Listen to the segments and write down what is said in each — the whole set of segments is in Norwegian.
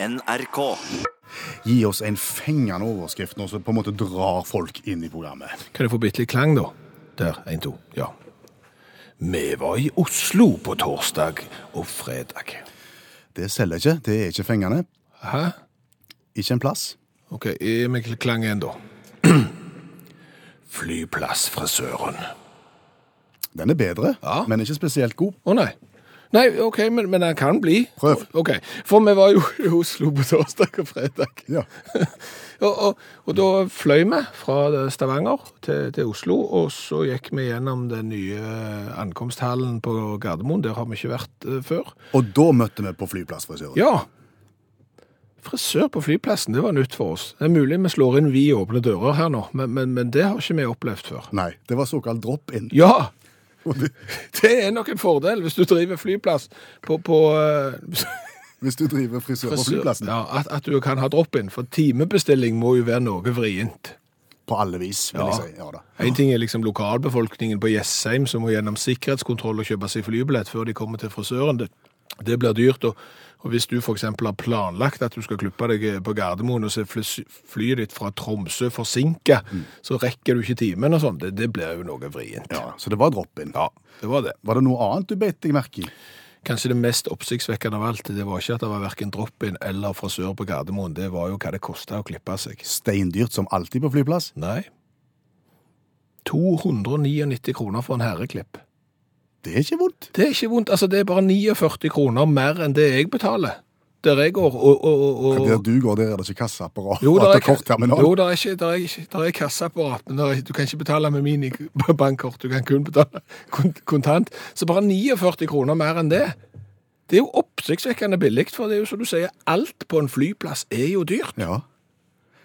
NRK. Gi oss en fengende overskrift nå som på en måte drar folk inn i programmet. Kan jeg få bitte litt klang, da? Der. Én, to. Ja. Vi var i Oslo på torsdag og fredag. Det selger ikke, det er ikke fengende. Hæ? Ikke en plass. OK, gi meg klang igjen, da. Flyplassfrisøren. Den er bedre, Ja. men ikke spesielt god. Å nei. Nei, OK, men, men han kan bli. Prøv. Ok, For vi var jo i Oslo på torsdag og fredag. Ja. Og, og, og da fløy vi fra Stavanger til, til Oslo, og så gikk vi gjennom den nye ankomsthallen på Gardermoen. Der har vi ikke vært uh, før. Og da møtte vi på flyplassfrisøren. Ja. Frisør på flyplassen, det var nytt for oss. Det er mulig vi slår inn vid åpne dører her nå, men, men, men det har ikke vi opplevd før. Nei, det var såkalt drop-in. Ja, Det- er nok en fordel hvis du driver flyplass på, på eh, Hvis du driver frisør på flyplassen. Ja, at, at du kan ha drop-in, for timebestilling må jo være noe vrient. På alle vis, vil Ja. jeg si. Ja da. En ting er liksom lokalbefolkningen på Jessheim som må gjennom sikkerhetskontroll og kjøpe seg flybillett før de kommer til frisøren. Det, blir dyrt. Og, og hvis du f.eks. har planlagt at du skal klippe deg på Gardermoen, og så er fly, flyet ditt fra Tromsø forsinka, så rekker du ikke timen og sånn. Det, det blir jo noe vrient. Ja, så det var drop-in. Ja, det var det. Var det noe annet du beit deg merke i? Kanskje det mest oppsiktsvekkende av alt, det var ikke at det var verken drop-in eller frisør på Gardermoen, det var jo hva det kosta å klippe seg. Steindyrt som alltid på flyplass? Nei. 299 kroner for en herreklipp. Det er ikke vondt. Det er ikke vondt. Altså, det er bare 49 kroner mer enn det jeg betaler. Der jeg går, og... og, og, Der du går, der er det ikke kassaapparat jo, der er, kortterminal. jo, der er, ikke, der er, ikke, der er kassaapparat, men er, du kan ikke betale med minibankkort. Du kan kun betale kontant. Så bare 49 kroner mer enn det. Det er jo oppsiktsvekkende billig, for det er jo som du sier, alt på en flyplass er jo dyrt. Ja.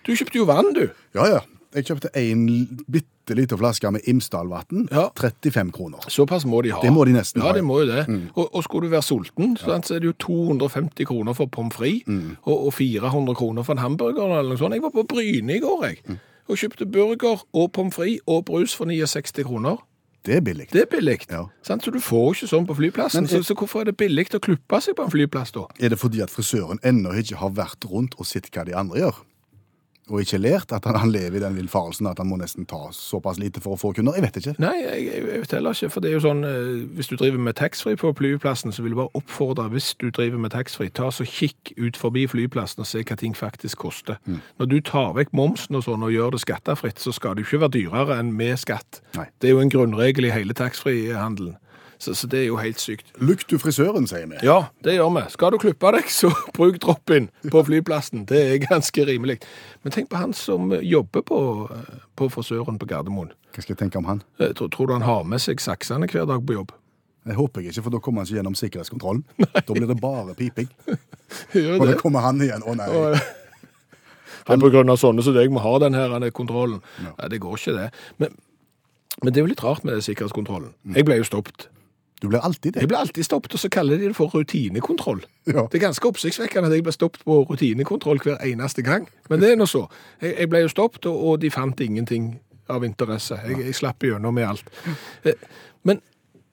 Du kjøpte jo vann, du. ja, ja. Jeg kjøpte en bitte liten flaske med Imsdalvatn. Ja. 35 kroner. Såpass må de ha. Det må de nesten ja, ha, Ja, de det må jo det. Og, og skulle du være sulten, sant, så er det jo 250 kroner for pommes frites, og, og 400 kroner for en hamburger eller noe sånt. Jeg var på Bryne i går, jeg. Og kjøpte burger og pommes frites og brus for 69 kroner. Det er billig. Det er billig. Ja. Sant? Så du får ikke sånn på flyplassen. Er, så, så hvorfor er det billig å klippe seg på en flyplass da? Er det fordi at frisøren ennå ikke har vært rundt og sett hva de andre gjør? Og ikke lært at han, han lever i den villfarelsen at han må nesten ta såpass lite for å få kunder? Jeg vet ikke. Nei, jeg, jeg vet heller ikke, for det er jo sånn, eh, hvis du driver med taxfree på flyplassen, så vil jeg bare oppfordre, hvis du driver med taxfree, ta så kikk ut forbi flyplassen og se hva ting faktisk koster. Når du tar vekk momsen og sånn og gjør det skattefritt, så skal det jo ikke være dyrere enn med skatt. Nei. Det er jo en grunnregel i hele taxfree-handelen. Så, så det er jo helt sykt. Lykt du frisøren, sier vi. Ja, det gjør vi. Skal du klippe deg, så bruk drop-in på flyplassen. Det er ganske rimelig. Men tenk på han som jobber på, eh, på frisøren på Gardermoen. Hva skal jeg tenke om han? Eh, Tror, tror du han har med seg saksene hver dag på jobb? Det håper jeg ikke, for da kommer han ikke gjennom sikkerhetskontrollen. Da blir det bare piping. Gjør Og da kommer han igjen. Å nei. Han på grunn av sånne som deg må ha den her kontrollen. Nei, det går ikke det. Men, men det er jo litt rart med sikkerhetskontrollen. Jeg ble jo stoppet. Du blir alltid det. Jeg ble alltid stoppet, og så kaller de det for rutinekontroll. Ja. Det er ganske oppsiktsvekkende at jeg ble stoppet på rutinekontroll hver eneste gang. Men det er nå så. Jeg, jeg ble jo stoppet, og, og de fant ingenting av interesse. Jeg, jeg slapp gjennom med alt. Eh, Men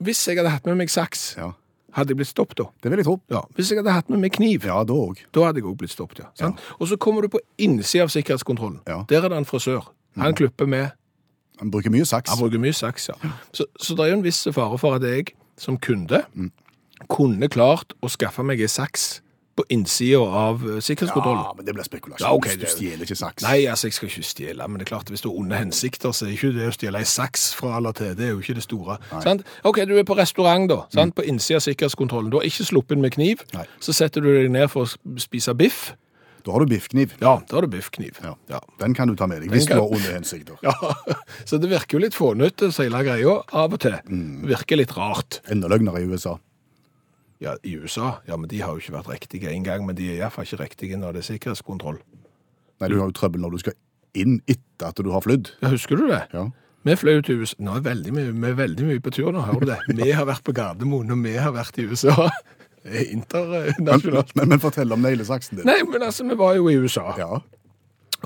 hvis jeg hadde hatt med meg saks, Ja, hadde jeg blitt stoppet da? Det vil jeg tro. Ja. Hvis jeg hadde hatt med meg kniv, Ja, da. Da hadde jeg òg blitt stoppet, ja. ja. Og så kommer du på innsida av sikkerhetskontrollen. Ja. Der er det en frisør. Han klipper med Han bruker mye saks. Han bruker mye saks, ja. Så, så det er jo en viss fare for at jeg som kunde kunne klart å skaffe meg en saks på innsida av eh, sikkerhetskontrollen. Ja, men det blir spekulasjon. Ja, okay, du stjeler ikke saks. Nei, altså, jeg skal ikke stjele, men det er klart, hvis du har onde hensikter, så er ikke det å stjele ei saks fra eller til. Det er jo ikke det store. Sant? OK, du er på restaurant, da. Sant? På innsida av sikkerhetskontrollen. Du har ikke sluppet inn med kniv. Nei. Så setter du deg ned for å spise biff. Da har du biffkniv. Ja, da har du biffkniv. Ja. ja. Den kan du ta med deg hvis kan- du har onde hensikter. Ja, så det virker jo litt fånytt, hele greia, av og til. Virker litt rart. Enda løgnere i USA. Ja, i USA, ja, men de har jo ikke vært riktige en gang, men de er i hvert fall ikke riktige når det er sikkerhetskontroll. Nei, du har jo trøbbel når du skal inn etter at du har flydd. Ja, husker du det? Ja. Vi fløy til USA, nå er veldig mye, vi er veldig mye på tur nå, hører du det? Vi har vært på Gardermoen, og vi har vært i USA. Er Men, internasjonalt. men, men fortell om neglesaksen din. Nei, men altså, vi var jo i USA. Ja.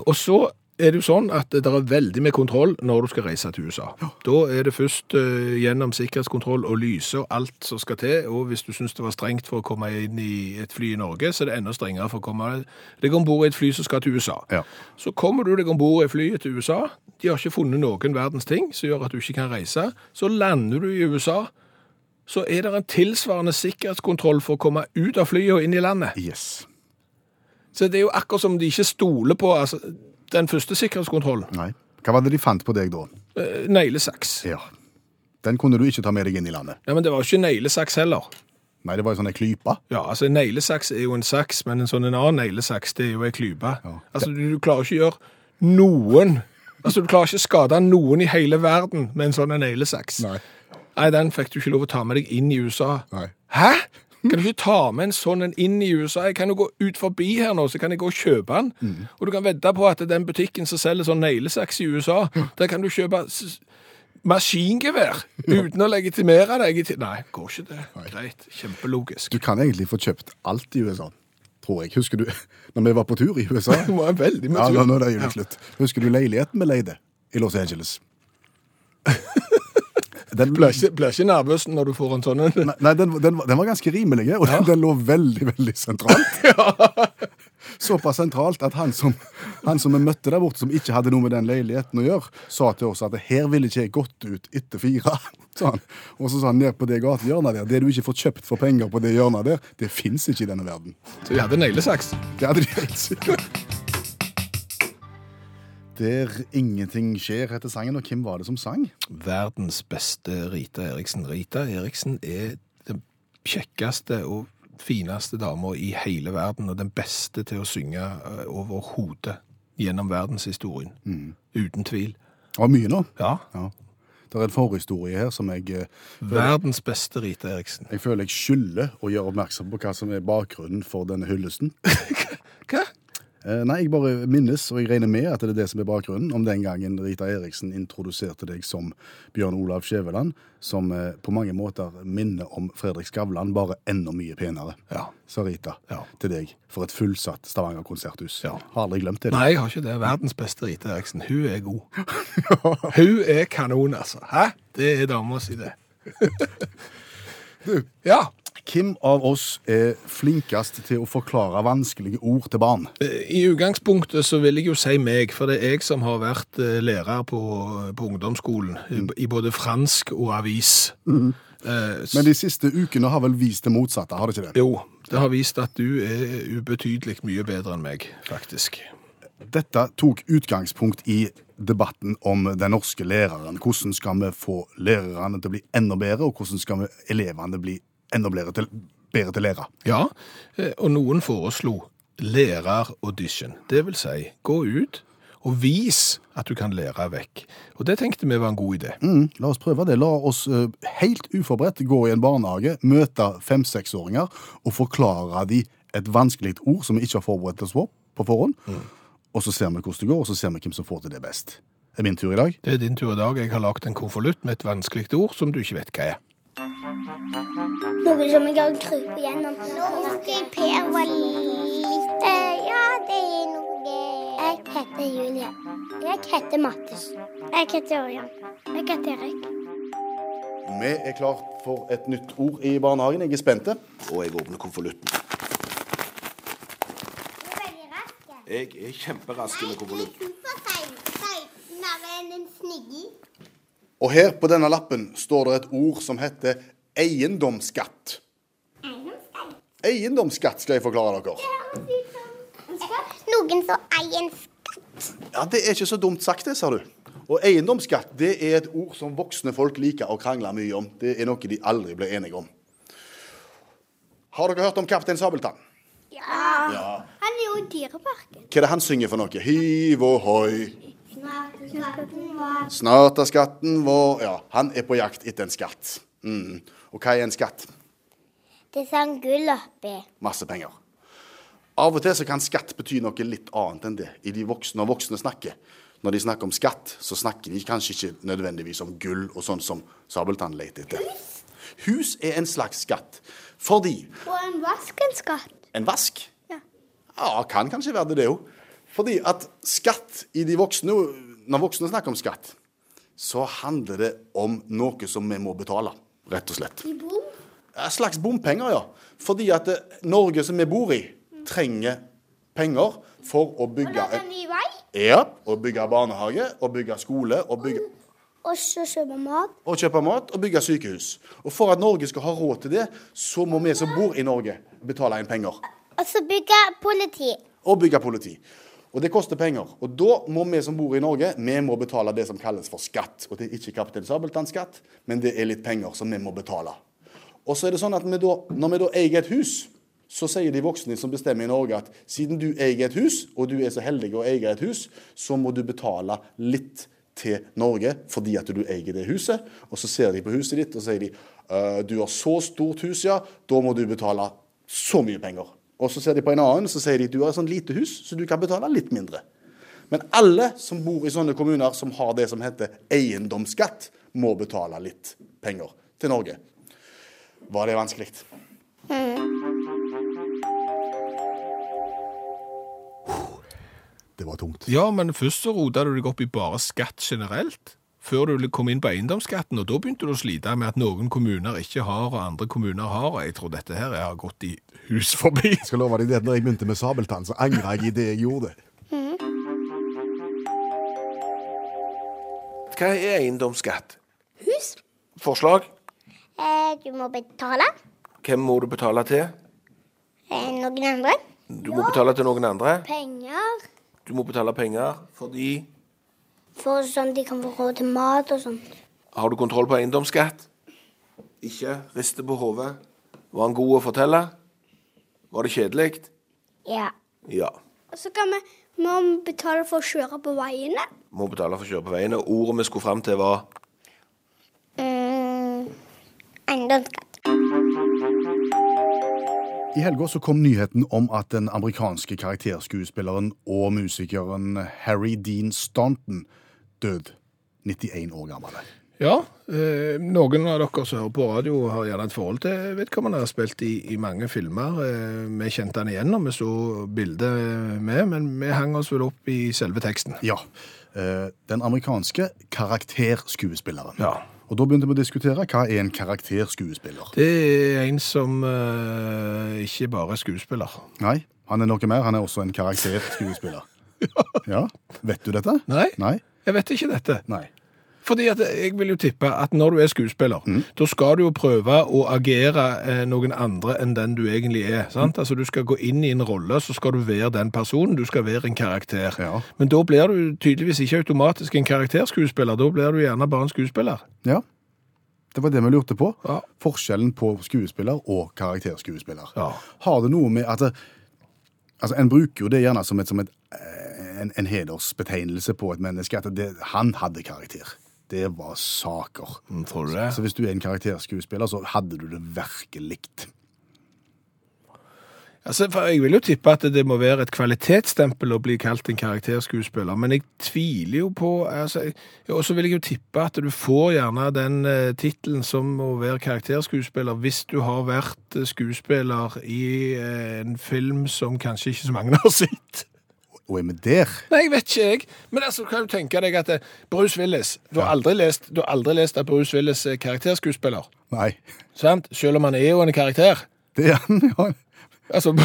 Og så er det jo sånn at det er veldig med kontroll når du skal reise til USA. Da er det først uh, gjennom sikkerhetskontroll og lyse og alt som skal til, og hvis du syns det var strengt for å komme inn i et fly i Norge, så er det enda strengere for å komme deg om bord i et fly som skal til USA. Ja. Så kommer du deg om bord i flyet til USA, de har ikke funnet noen verdens ting som gjør at du ikke kan reise, så lander du i USA, så er det en tilsvarende sikkerhetskontroll for å komme ut av flyet og inn i landet. Yes. Så det er jo akkurat som de ikke stoler på altså, den første sikkerhetskontrollen. Nei. Hva var det de fant på deg da? Eh, Neglesaks. Ja. Den kunne du ikke ta med deg inn i landet. Ja, men det var jo ikke neglesaks heller. Nei, det var jo sånn ei klype. Ja, altså En neglesaks er jo en saks, men en sånn en annen neglesaks det er jo ei klype. Ja. Altså, du, du klarer ikke å gjøre noen Altså, Du klarer ikke å skade noen i hele verden med en sånn neglesaks. Nei. Nei, den fikk du ikke lov å ta med deg inn i USA. Nei. Hæ? Kan du ikke ta med en sånn en inn i USA? Jeg kan jo gå ut forbi her nå, så kan jeg gå og kjøpe den. Mm. Og du kan vedde på at den butikken som selger sånn neglesaks i USA, der kan du kjøpe maskingevær uten å legitimere deg. Nei, går ikke det. Greit. Kjempelogisk. Du kan egentlig få kjøpt alt i USA, tror jeg. Husker du når vi var på tur i USA? Det var veldig mye Ja, nå, nå er det slutt. Husker du leiligheten vi leide i Los Angeles? Den, Blir ikke, blir ikke nervøs når du får en sånn en. Nei, den, den, var- den var ganske rimelig, og den, den lå veldig, veldig sentralt. Såpass sentralt at han som, han som vi møtte der borte, som ikke hadde noe med den leiligheten å gjøre, sa til oss at her ville ikke jeg gått ut etter fire. Sånn. Og så sa han ned på det gatehjørnet der, det du ikke får kjøpt for penger på det hjørnet der, det fins ikke i denne verden. Så vi hadde neglesaks. Det hadde de helt sikkert. Der ingenting skjer, heter sangen, og hvem var det som sang? Verdens beste Rita Eriksen. Rita Eriksen er den kjekkeste og fineste dama i hele verden, og den beste til å synge overhodet over hodet gjennom verdenshistorien. Uten tvil. Det var mye nå. Ja. Ja. Det er en forhistorie her som jeg, eh, Verdens beste Rita Eriksen. jeg føler jeg skylder å gjøre oppmerksom på hva som er bakgrunnen for denne hyllesten. Hva? Eh, Nei, jeg bare minnes, og jeg regner med at det er det som er bakgrunnen, om den gangen Rita Eriksen introduserte deg som Bjørn Olav Skjæveland, som eh, på mange måter minner om Fredrik Skavlan, bare enda mye penere. Ja. Sa Rita Ja. til deg for et fullsatt Stavanger konserthus. Ja. Har aldri glemt det. Nei, jeg har ikke det. Verdens beste Rita Eriksen. Hun er god. Hun er kanon, altså. Hæ? Det er dama si, det. Ja. Hvem av oss er flinkest til å forklare vanskelige ord til barn? I utgangspunktet så vil jeg jo si meg, for det er jeg som har vært eh, lærer på, på ungdomsskolen, i- i både fransk og avis. Eh, Men de siste ukene har vel vist det motsatte, har det ikke det? Jo, det har vist at du er ubetydelig mye bedre enn meg, faktisk. Dette tok utgangspunkt i debatten om den norske læreren. Hvordan skal vi få lærerne til å bli enda bedre, og hvordan skal vi elevene bli enda bedre til, bedre til lære? Ja, eh, og noen foreslo læreraudition. Det vil si, gå ut og vis at du kan lære vekk. Og det tenkte vi var en god idé. Mm, la oss prøve det. La oss eh, helt uforberedt gå i en barnehage, møte fem-seksåringer og forklare dem et vanskelig ord som vi ikke har forberedt oss på på forhånd. Og så ser vi hvordan det går, og så ser vi hvem som får til det best. Det er min tur i dag. Det er din tur i dag. Jeg har lagd en konvolutt med et vanskelig ord som du ikke vet hva er. Noe som jeg har krypet gjennom. Når Per var litt eh, Ja, det er noe Jeg heter Julie. Jeg heter Mattis. Jeg heter Ørjan. Jeg heter Erik. Vi er klart for et nytt ord i barnehagen. Jeg er spente, Og jeg åpner konvolutten. Jeg er kjemperask med konvolutten. Og her på denne lappen står det et ord som heter eiendomsskatt. Eiendomsskatt skal jeg forklare dere. Noen som eier en skatt. Ja, Det er ikke så dumt sagt, det, sa du. Og eiendomsskatt det er et ord som voksne folk liker å krangle mye om. Det er noe de aldri blir enige om. Har dere hørt om Kaptein Sabeltann? Ja. Ja. Han er jo i Dyreparken. Hva er det han synger for noe? Hiv ohoi, Snart er skatten vår. snart er skatten vår Ja, han er på jakt etter en skatt. Mm. Og hva er en skatt? Det er sånn gull oppi. Masse penger. Av og til så kan skatt bety noe litt annet enn det i de voksne og voksne snakker. Når de snakker om skatt, så snakker de kanskje ikke nødvendigvis om gull og sånn som Sabeltann leter etter. Hus er en slags skatt fordi Og en vask en skatt. En vask? Ja. Ja, kan kanskje være det, det òg. Fordi at skatt i de voksne Når voksne snakker om skatt, så handler det om noe som vi må betale, rett og slett. I bom? En slags bompenger, ja. Fordi at eh, Norge som vi bor i, trenger penger for å Og bygge lage en, ny vei? ja, Og bygge barnehage, og bygge skole, og, bygge, Og så kjøpe mat? og kjøpe mat, og bygge sykehus. Og for at Norge skal ha råd til det, så må vi som bor i Norge, betale inn penger. Og så bygge politi. og bygge politi. Og det koster penger. Og da må vi som bor i Norge, vi må betale det som kalles for skatt. Og det er ikke Kaptein men det er litt penger som vi må betale. Og så er det sånn at vi da, når vi da eier et hus, så sier de voksne som bestemmer i Norge at siden du eier et hus, og du er så heldig å eie et hus, så må du betale litt til Norge fordi at du eier det huset. Og så ser de på huset ditt og sier de, «Øh, du har så stort hus, ja, da må du betale så mye penger. Og så ser de på en annen, så sier de du har et sånt lite hus, så du kan betale litt mindre. Men alle som bor i sånne kommuner som har det som heter eiendomsskatt, må betale litt penger til Norge. Var det vanskelig? Det var tungt. Ja, men først så rota du deg opp i bare skatt generelt, før du kom inn på eiendomsskatten, og da begynte du å slite med at noen kommuner ikke har, og andre kommuner har, og jeg tror dette her har gått i hus forbi. Jeg skal love deg det, når jeg begynte med sabeltann, så angra jeg i det jeg gjorde. Hva er eiendomsskatt? Hus? Forslag? Eh, du må betale. Hvem må du betale til? Eh, noen andre. Du må betale til noen andre. Penger. Du må betale penger fordi For sånn de kan få råd til mat og sånt. Har du kontroll på eiendomsskatt? Ikke? Riste på hodet? Var han god å fortelle? Var det kjedelig? Ja. Ja. Og så kan vi må vi betale for å kjøre på veiene. Må betale for å kjøre på veiene. Ordet vi skulle fram til, var Mm, eiendomsskatt. I helga så kom nyheten om at den amerikanske karakterskuespilleren og musikeren Harry Dean Staunton død 91 år gammel. Ja, eh, noen av dere som hører på radio har gjerne et forhold til vedkommende. har spilt i, i mange filmer. Eh, vi kjente han igjen når vi så bildet med, men vi hang oss vel opp i selve teksten. Ja. eh, Den amerikanske karakterskuespilleren. Ja. Og da begynte vi å diskutere hva er en karakterskuespiller. Det er en som eh, ikke bare er skuespiller. Nei, han er noe mer. Han er også en karakterskuespiller. Ja. Vet du dette? Nei, Nei? Jeg vet ikke dette. Nei. Fordi at jeg vil jo tippe at når du er skuespiller, da skal du jo prøve å agere eh, noen andre enn den du egentlig er. sant? Altså Du skal gå inn i en rolle, så skal du være den personen. Du skal være en karakter. Ja. Men da blir du tydeligvis ikke automatisk en karakterskuespiller. Da blir du gjerne bare en skuespiller. Ja. Det var det vi lurte på. Ja. Forskjellen på skuespiller og karakterskuespiller. Ja. Har det noe med at det, Altså, En bruker jo det gjerne som, et, som et, eh, en, en hedersbetegnelse på et menneske. At det, han hadde karakter. Det var saker. Mm, Tror du det? Så hvis du er en karakterskuespiller, så hadde du det virkelig. Altså, Jeg vil jo tippe at det må være et kvalitetsstempel å bli kalt en karakterskuespiller, men jeg tviler jo på altså, Og så vil jeg jo tippe at du får gjerne den uh, tittelen som å være karakterskuespiller hvis du har vært eh, skuespiller i eh, en film som kanskje ikke så mange har sett. Og er vi der? Nei, jeg vet ikke, jeg. Men altså, kan du tenke deg at eh, Bruce Willis Du har aldri lest, du har aldri lest at Bruce Willis er karakterskuespiller, Nei. sant? Selv om han er jo en karakter. Det er han, ja. Altså,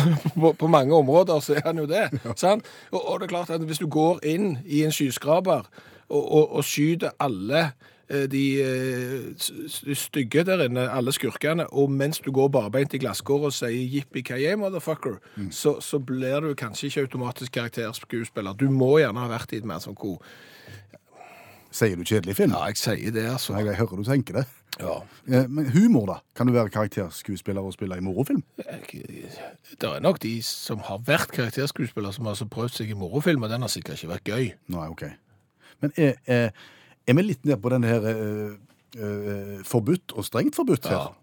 på, på mange områder så er han jo det. sant? Og, og det er klart at hvis du går inn i en skyskraper og, og, og skyter alle de eh, s- s- stygge der inne, alle skurkene, og mens du går barbeint i glasskår og sier 'jippi kaye, motherfucker', motherfucker, så, så blir du kanskje ikke automatisk karakterskuespiller. Du må gjerne ha vært i et mer sånn ko. Sier du kjedelig film? Ja, jeg sier det, altså. Jeg, jeg hører du tenker det. Ja. Eh, Men humor, da? Kan du være karakterskuespiller og spille i morofilm? Det er nok de som har vært karakterskuespiller, som har altså prøvd seg i morofilm, og den har sikkert ikke vært gøy. Nei, ok. Men er, er, er vi litt nede på denne her eh, eh, forbudt og strengt forbudt her? Ja.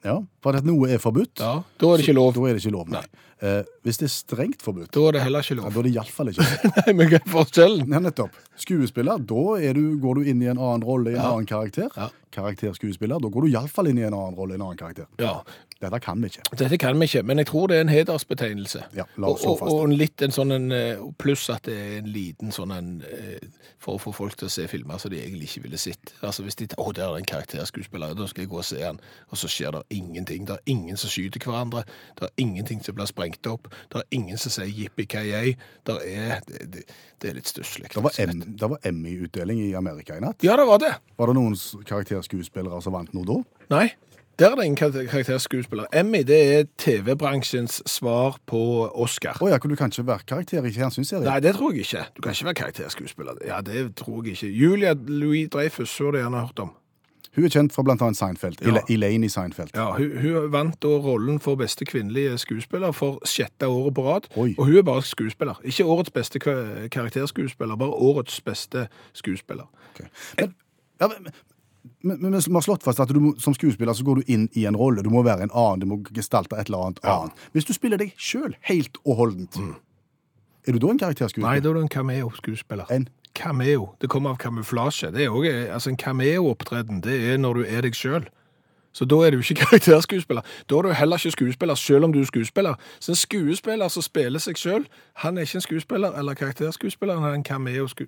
Ja, for at noe er forbudt, Ja, da er det ikke lov. da er det ikke lov. Nei. Eh, hvis det er strengt forbudt, Da er det heller ikke ja, lov. da er det iallfall ikke lov. Nei, men hva er forskjellen? Ja, nettopp. Skuespiller, da du, går du inn i en annen rolle i en Ja. annen karakter. Ja. Karakterskuespiller, da går du iallfall inn i en annen rolle i en annen karakter. Ja, Dette kan vi ikke. Dette kan vi ikke, men jeg tror det er en hedersbetegnelse. Ja, la oss og, og, og en litt en sånn en, eh, pluss at det er en liten sånn en eh, for å få folk til å se filmer som de egentlig ikke ville sett. Altså hvis de tar å, der er det en karakterskuespiller, da skal jeg gå og se han. Og så skjer det ingenting. Det er ingen som skyter hverandre. Det er ingenting som blir sprengt opp. Det er ingen som sier jippi-ki-yay. Det det, det, er litt stusslig. Det var, var Emmy-utdeling i Amerika i natt. Ja, det var det. Var det noen karakterskuespillere som vant noe da? Nei, der er det ingen karakterskuespiller. Emmy, det er TV-bransjens svar på Oscar. Å ja, du kan ikke være karakter i fjernsynsserien? Nei, det tror jeg ikke. Du kan ikke være karakterskuespiller. Ja, det tror jeg ikke. Julia Louis Dreyfus, så det gjerne hørt om. Hun er kjent fra annet Seinfeld. Ja. Elaine i Seinfeld. Ja, hun, hun vant da rollen for beste kvinnelige skuespiller for sjette året på rad. Oi. Og hun er bare skuespiller. Ikke årets beste karakterskuespiller, bare årets beste skuespiller. Okay. Men, ja, men, men, men vi har slått fast at du som skuespiller så går du inn i en rolle. Du må være en annen, du må gestalte et eller annet annet. Hvis du spiller deg sjøl helt og holdent, er du da en karakterskuespiller? Nei, da er du en cameo-skuespiller. En? Cameo. Det kommer av kamuflasje. Det er også, altså En cameo-opptreden det er når du er deg sjøl. Så da er du ikke karakterskuespiller. Da er du heller ikke skuespiller, selv om du er skuespiller. Så en skuespiller som spiller seg sjøl, han er ikke en skuespiller eller karakterskuespiller, han er en cameo-sku...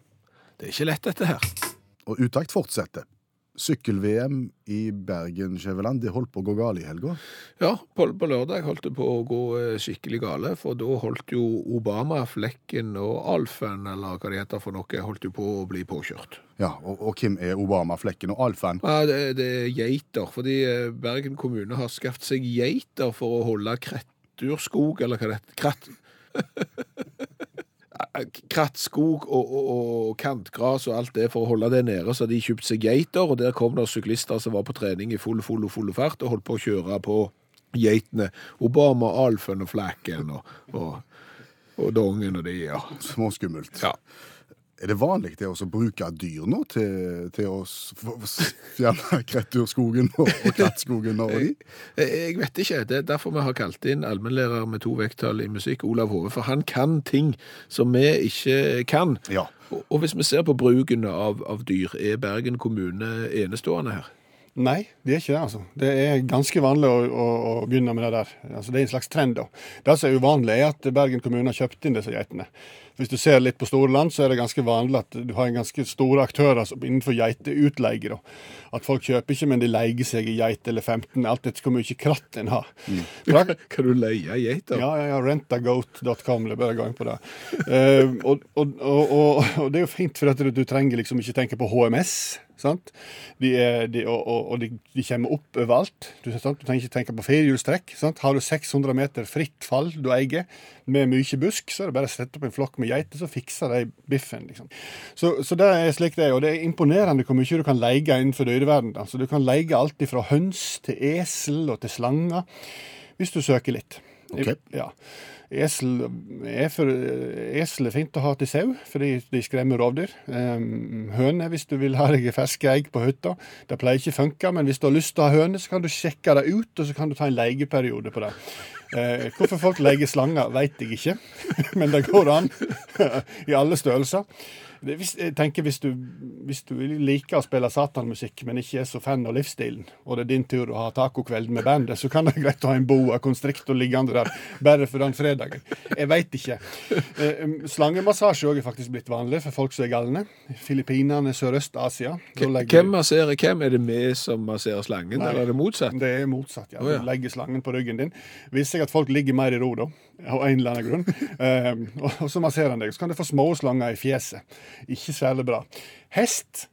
Det er ikke lett, dette her. Og utakt fortsetter. Sykkel-VM i Bergen-Skjæveland, det holdt på å gå galt i helga. Ja, på, på lørdag holdt det på å gå eh, skikkelig gale, for da holdt jo Obama, Flekken og Alfen, eller hva det heter for noe, holdt jo på å bli påkjørt. Ja, og, og hvem er Obama, Flekken og Alfen? Ja, det, det er geiter, fordi eh, Bergen kommune har skaffet seg geiter for å holde kretturskog, eller hva det heter, kratt... krattskog og, og, og kantgras og alt det for å holde det nede, så de kjøpte seg geiter, og der kom det syklister som var på trening i full, full, full fart og holdt på å kjøre på geitene. Obama, Alfen og Flacken og, og, og Dongen og de, ja. Småskummelt. ja. Er det vanlig det å bruke dyr nå til, til å fjerne kretturskogen og, og krattskogen og? Jeg jeg vet ikke. Det er derfor vi har kalt inn allmennlærer med to vekttall i musikk, Olav Hove, for han kan ting som vi ikke kan. Ja. Og, og hvis vi ser på bruken av, av dyr, er Bergen kommune enestående her? Nei, det er ikke det. altså. Det er ganske vanlig å, å, å begynne med det der. Altså, det er en slags trend. da. Det som er uvanlig, er at Bergen kommune har kjøpt inn disse geitene. Hvis du ser litt på store land, så er det ganske vanlig at du har en ganske store aktører innenfor geiteutleie. At folk kjøper ikke, men de leier seg i geit eller 15, alt etter hvor mye kratt en har. Mm. Kan du leie geiter? ja, ja, ja, rentagoat.com, det er bare å gå inn på det. Uh, og, og, og, og det er jo fint, for at du, du trenger liksom ikke tenke på HMS. Sant? De, er, de, og og, de, de kommer opp overalt. Du, du trenger ikke tenke på firehjulstrekk. Har du 600 meter fritt fall du eier, med mye busk, så er det bare å sette opp en flokk med geiter, så fikser de biffen. liksom. Så, så det er slik det er. Og det er imponerende hvor mye du kan leie innenfor dyreverdenen. Altså, du kan leie alt fra høns til esel og til slanger, hvis du søker litt. Ok. Ja. Esel er, for, esel er fint å ha til sau, fordi de skremmer rovdyr. Høne, hvis du vil ha deg ferske egg på hytta. Det pleier ikke å funke, men hvis du har lyst til å ha høne, så kan du sjekke det ut, og så kan du ta en leieperiode på det. Eh, hvorfor folk leier slanger, vet jeg ikke, men det går an i alle størrelser. Hvis, jeg tenker hvis du, hvis du liker å spille satanmusikk, men ikke er så fan av livsstilen, og det er din tur å ha tacokveld med bandet, så kan det være greit å ha en boa constrictor liggende der bare for den fredagen. Jeg veit ikke. Eh, slangemassasje òg er faktisk blitt vanlig for folk som er galne. Filippinene, Sørøst-Asia. Hvem masserer hvem? Er det vi som masserer slangen, Nei. eller er det motsatt? Det er motsatt, ja. Du legger slangen på ryggen din. Viser seg at folk ligger mer i ro da, av en eller annen grunn. Eh, og, så masserer han deg. Så kan du få små slanger i fjeset. Ikke særlig bra. Hest.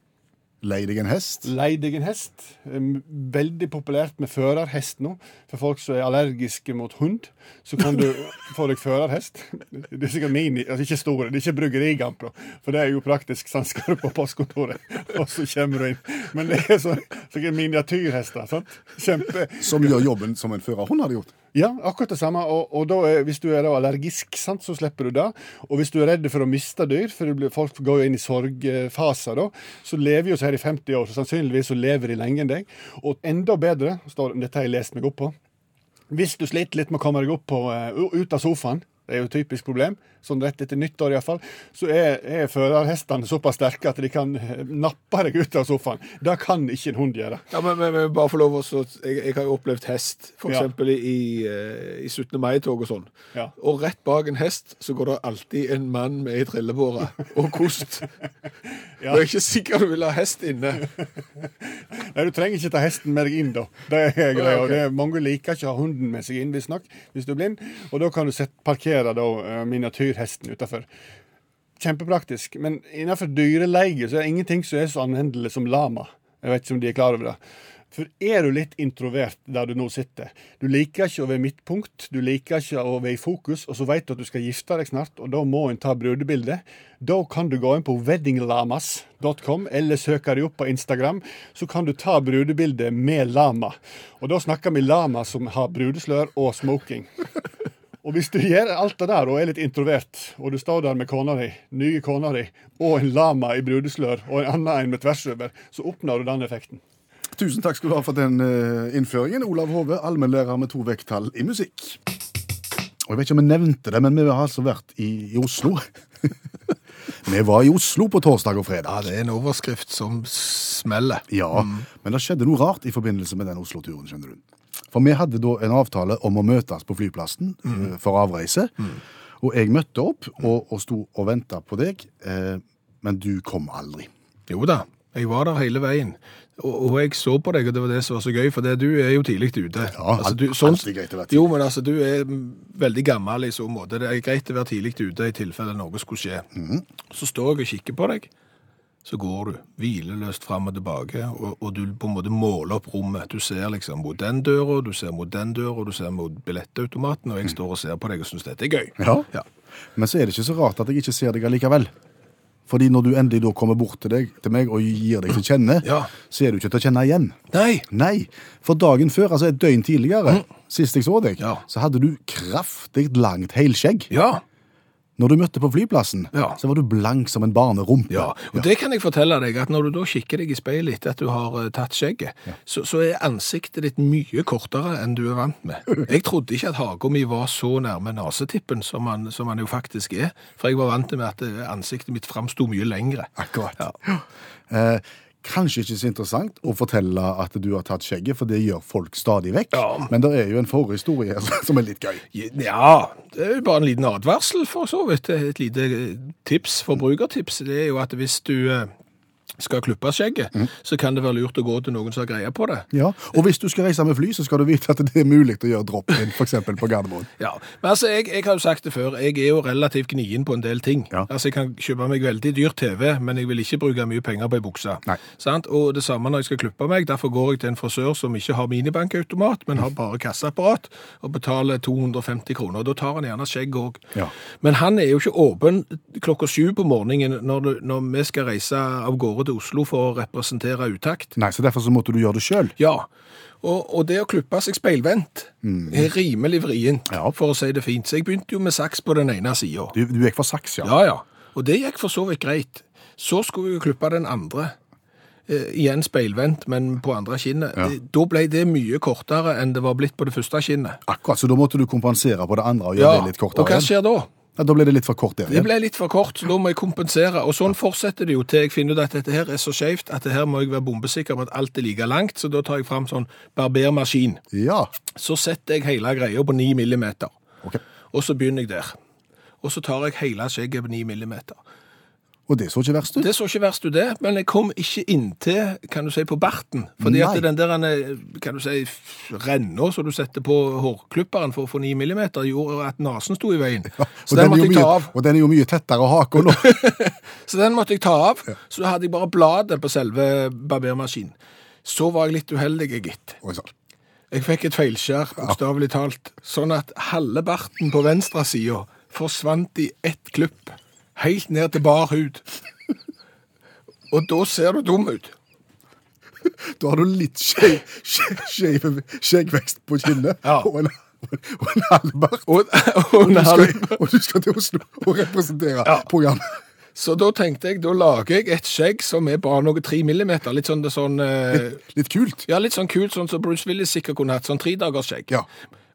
Lei deg en hest? Lei deg en hest. Eh, Veldig populært med førerhest nå. For folk som er allergiske mot hund, så kan du få deg førerhest. Det er sikkert mini, altså ikke store, det er ikke bryggerigampro. For det er jo praktisk. Sånn skal du på postkontoret, og så kommer du inn. Men det er så, sikkert miniatyrhester. sant? Kjempe... Som gjør jobben som en førerhund hadde gjort? Ja, akkurat det samme. Og, og er, hvis du er allergisk, sant, så slipper du det. Og hvis du er redd for å miste dyr, for folk går jo inn i sorgfaser da, så lever jo så her i 50 år, så sannsynligvis så lever de lenger enn deg. Og enda bedre, står, dette har jeg lest meg opp på, Hvis du sliter litt med å komme deg opp på, eh, ut av sofaen, det er jo et typisk problem, sånn rett etter nyttår iallfall, så er, er førerhestene såpass sterke at de kan nappe deg ut av sofaen. Det kan ikke en hund gjøre. Ja, men, men, men bare for lov å så- jeg, jeg har jo opplevd hest, for Ja. i, eh, i 17. mai-tog og sånn. Ja. Og rett bak en hest så går det alltid en mann med ei trillebåre og kost. Ja. Du er ikke sikker du vil ha hest inne. Nei, Du trenger ikke ta hesten med deg inn, da. Det er greia. Okay. det er Mange liker ikke å ha hunden med seg inn, visstnok, hvis du er blind. Og da kan du sette, parkere da, eh, miniatyrhesten utafor. Kjempepraktisk. Men innenfor dyreleie så er det ingenting som er så anvendelig som lama. Jeg vet ikke om de er klar over det. For er du litt introvert der du nå sitter, du liker ikke å være midtpunkt, du liker ikke å være i fokus, og så vet du at du skal gifte deg snart, og da må en ta brudebilde, da kan du gå inn på weddinglamas.com, eller søke deg opp på Instagram, så kan du ta brudebilde med lama. Og da snakker vi lama som har brudeslør og smoking. Og hvis du gjør alt det der og er litt introvert, og du står der med kona di, nye kona di, og en lama i brudeslør og en annen en med tvers over, så oppnår du den effekten. Tusen takk skal du ha for den eh, innføringen. Olav Hove, allmennlærer med to vekttall i musikk. Og jeg vet ikke om jeg nevnte det, men vi har altså vært i, i Oslo. vi var i Oslo på torsdag og fredag. Ja, det er en overskrift som smeller. Ja, men det skjedde noe rart i forbindelse med den Oslo-turen, skjønner du. For vi hadde da en avtale om å møtes på flyplassen eh, for avreise. Og jeg møtte opp og, og sto og venta på deg, eh, men du kom aldri. Jo da, jeg var der hele veien. Og, og jeg så på deg, og det var det som var så gøy, for det, du er jo tidlig ute. Ja, alt- du, sånn- greit å være tidlig. Jo, men altså, du er mm, veldig gammel i så måte. Det er greit å være tidlig ute i tilfelle noe skulle skje. Mm. Så står jeg og kikker på deg, så går du hvileløst fram og tilbake, og, og du på en måte måler opp rommet. Du ser liksom mot den døra, du ser mot den døra, du ser mot billettautomaten, og jeg står og ser på deg og syns dette er gøy. Ja. Ja. Men så er det ikke så rart at jeg ikke ser deg allikevel. Fordi når du endelig da kommer bort til, deg, til meg og gir deg til kjenne, Ja. så er du ikke til å kjenne igjen. Nei! Nei, for dagen før, altså et døgn tidligere, sist jeg så deg, Mm. Ja. så hadde du kraftig langt helskjegg. Ja. Når du møtte på flyplassen, Ja. så var du blank som en barnerumpe. Ja, og det kan jeg fortelle deg, at når du da kikker deg i speilet etter at du har eh, tatt skjegget, så, så er ansiktet ditt mye kortere enn du er vant med. Jeg trodde ikke at haga mi var så nærme nasetippen som han, som han jo faktisk er, for jeg var vant med at eh, ansiktet mitt framsto mye lengre. Akkurat. Ja. Eh, kanskje ikke så interessant å fortelle at du har tatt skjegget, for det gjør folk stadig vekk. Ja. Men det er jo en forhistorie som er litt gøy. Ja, det er jo bare en liten advarsel for så vidt. Et lite eh, tips, forbrukertips, det er jo at hvis du eh, skal klippe skjegget, så kan det være lurt å gå til noen som har greie på det. Ja, Og hvis du skal reise med fly, så skal du vite at det er mulig å gjøre drop-in, f.eks. på Gardermoen. Ja, men altså, jeg, jeg har jo sagt det før, jeg er jo relativt gnien på en del ting. Ja. Altså, jeg kan kjøpe meg veldig dyrt TV, men jeg vil ikke bruke mye penger på ei bukse. Og det samme når jeg skal klippe meg, derfor går jeg til en frisør som ikke har minibankautomat, men har bare kasseapparat, og betaler 250 kroner. Da tar han gjerne skjegg òg. Ja. Men han er jo ikke åpen klokka sju på morgenen når, du, når vi skal reise av gårde til Oslo for å representere utakt. Nei, så Derfor så måtte du gjøre det sjøl. Ja, og, og det å klippe seg speilvendt er rimelig vrient, Ja. for å si det fint. Så jeg begynte jo med saks på den ene sida. Du, du gikk for saks, ja. Ja, ja. Og det gikk for så vidt greit. Så skulle jeg klippe den andre. Eh, igjen speilvendt, men på andre kinnet. Ja. Da ble det mye kortere enn det var blitt på det første kinnet. Akkurat, Så da måtte du kompensere på det andre og gjøre det litt kortere? og hva skjer da? Ja, da ble det litt for kort igjen. Det ble litt for kort, så da må jeg kompensere. Og sånn fortsetter det jo til jeg finner ut at dette her er så skjevt at det her må jeg være bombesikker på at alt er like langt, så da tar jeg fram sånn barbermaskin. Ja. Så setter jeg hele greia på 9 millimeter. Ok. Og så begynner jeg der. Og så tar jeg hele skjegget på 9 millimeter. Og det så ikke verst ut. Det så ikke verst ut det, men jeg kom ikke inntil, kan du si, på barten. Fordi Nei. at den der, eh, kan du si, renna som du setter på hårklipperen for å få 9 millimeter, gjorde at nasen sto i veien. Så Og den er måtte jeg ta av. og den er jo mye tettere hake nå. Så den måtte jeg ta av. Så hadde jeg bare bladet på selve barbermaskinen. Så var jeg litt uheldig, gitt. Oi, sann. Jeg fikk et feilskjær, bokstavelig talt, sånn at halve barten på venstre venstresida forsvant i ett klipp, helt ned til bar hud. Og da ser du dum ut. Da har du litt skjeggvekst på kinnet Ja. og en, og en. Og, og, Og, og du skal til Oslo og representere Ja. programmet. så da tenkte jeg, da lager jeg et skjegg som er bare noe tre millimeter. Litt sånn, sånn litt, Litt kult. Ja, litt sånn kult, sånn som Bruce Willis sikkert kunne hatt. Sånn tredagersskjegg. Ja.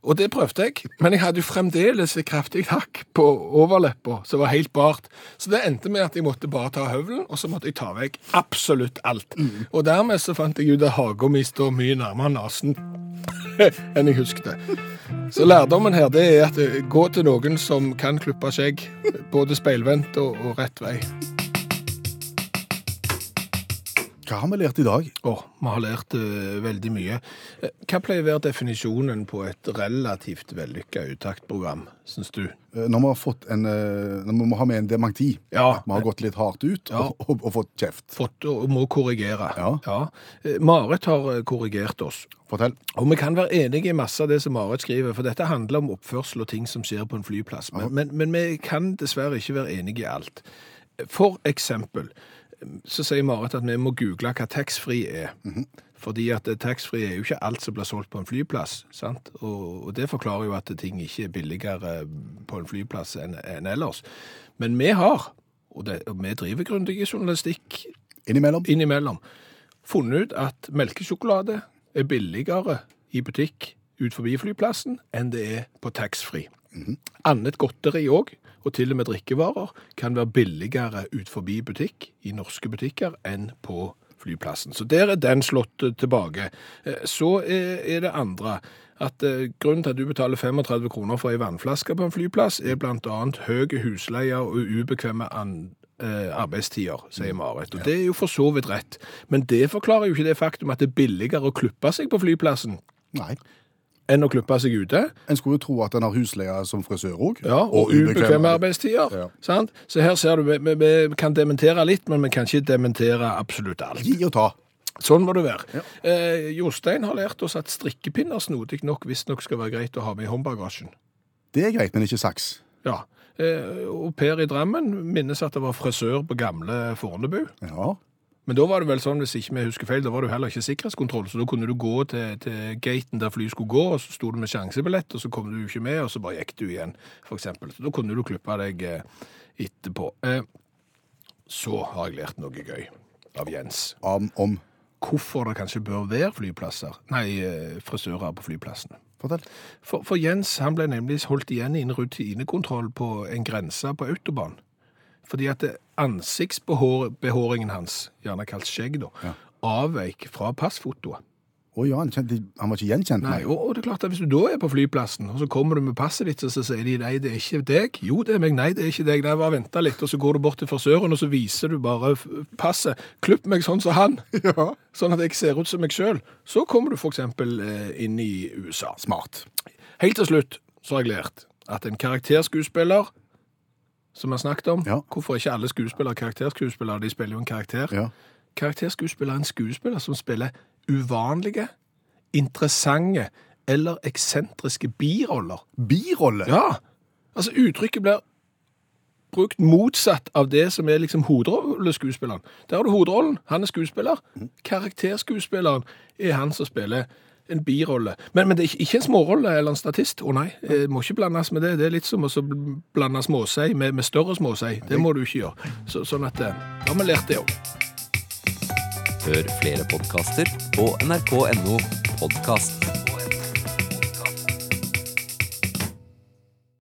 Og det prøvde jeg, men jeg hadde jo fremdeles et kraftig hakk på overleppa som var helt bart. Så det endte med at jeg måtte bare ta høvelen, og så måtte jeg ta vekk absolutt alt. Og dermed så fant jeg ut at haga mi står mye nærmere nesen enn jeg husket. Så lærdommen her det er at eh, gå til noen som kan klippe skjegg, både speilvendt og, og rett vei. Hva har vi lært i dag? Å, vi har lært uh, veldig mye. Eh, Hva pleier å være definisjonen på et relativt vellykka uttaktprogram, syns du? Eh, Når vi har fått en Når vi må ha med en dementi, Ja. at vi har gått litt hardt ut Ja. og, og, og fått kjeft. Fått og må korrigere. Ja. ja. Marit har korrigert oss. Fortell. Og vi kan være enige i masse av det som Marit skriver, for dette handler om oppførsel og ting som skjer på en flyplass. Men, men, men vi kan dessverre ikke være enige i alt. For eksempel så sier Marit at vi må google hva taxfree er. Fordi at eh, taxfree er jo ikke alt som blir solgt på en flyplass. sant? Og, og det forklarer jo at ting ikke er billigere på en flyplass enn en ellers. Men vi har, og, det, og vi driver grundig journalistikk Innimellom. innimellom funnet ut at melkesjokolade er billigere i butikk ut forbi flyplassen enn det er på taxfree. Annet godteri òg, og til og med drikkevarer, kan være billigere ut forbi butikk i norske butikker enn på flyplassen. Så der er den slått eh, tilbake. Eh, Så er er det andre at eh, grunnen til at du betaler 35 kroner for ei vannflaske på en flyplass, er bl.a. høy husleie og ubekvemme eh, arbeidstider, sier Marit. Og det er jo for så vidt rett. Men det forklarer jo ikke det faktum at det er billigere å klippe seg på flyplassen Nei. Enn å klippe seg ute. En skulle jo tro at den har husleie som frisør òg. Ja, og, ubekvemme arbeidstider. Ja. Sant? Så her ser du, vi, vi, kan dementere litt, men vi kan ikke dementere absolutt alt. Gi og ta. Sånn må det være. Eh, Jostein har lært oss at strikkepinner snodig nok visstnok skal være greit å ha med i håndbagasjen. Det er greit, men ikke saks. Ja. Eh, og Per i Drammen minnes at det var frisør på gamle Fornebu. Ja. Men da var det vel sånn, hvis ikke vi husker feil, da var det jo heller ikke sikkerhetskontroll, så da kunne du gå til, til gaten der flyet skulle gå, og så sto du med sjansebillett, og så kom du ikke med, og så bare gikk du igjen, eksempel. Så da kunne du klippe deg eh, etterpå. Eh, så har jeg lært noe gøy av Jens. Om, om. Hvorfor det kanskje bør være flyplasser, nei, eh, frisører på flyplassene. Fortell. For, for Jens han ble nemlig holdt igjen i en rutinekontroll på en grense på autobahn. Fordi at ansiktsbehåringen hans, gjerne kalt skjegg, da, Ja. avveik fra passfotoet. Å ja, han, kjente, han var ikke gjenkjent? Nei, og, og det er klart at Hvis du da er på flyplassen, og så kommer du med passet ditt, og så sier de nei, det er ikke deg. Jo, det er meg. Nei, det er ikke deg. Nei, bare vente litt. Og så går du bort til frisøren, og så viser du bare passet. Klipp meg sånn som han. Ja. Sånn at jeg ser ut som meg sjøl. Så kommer du f.eks. inn i USA. Smart. Helt til slutt så har jeg lært at en karakterskuespiller, som vi har snakket om Ja. Hvorfor ikke alle skuespillere karakterskuespillere? De spiller jo en karakter. Ja. Karakterskuespiller er en skuespiller som spiller uvanlige, interessante eller eksentriske biroller. Biroller? Ja, altså uttrykket blir brukt motsatt av det som er liksom hovedrolleskuespilleren. Der har du hovedrollen, han er skuespiller. Karakterskuespilleren er han som spiller en birolle. Men, men det er ikke, en smårolle eller en statist. Å nei, det må ikke blandes med det. Det er litt som å blande småsei med, med større småsei. Det må du ikke gjøre. Så, sånn at, eh, da har vi lært det òg. Hør flere podkaster på nrk.no podkast.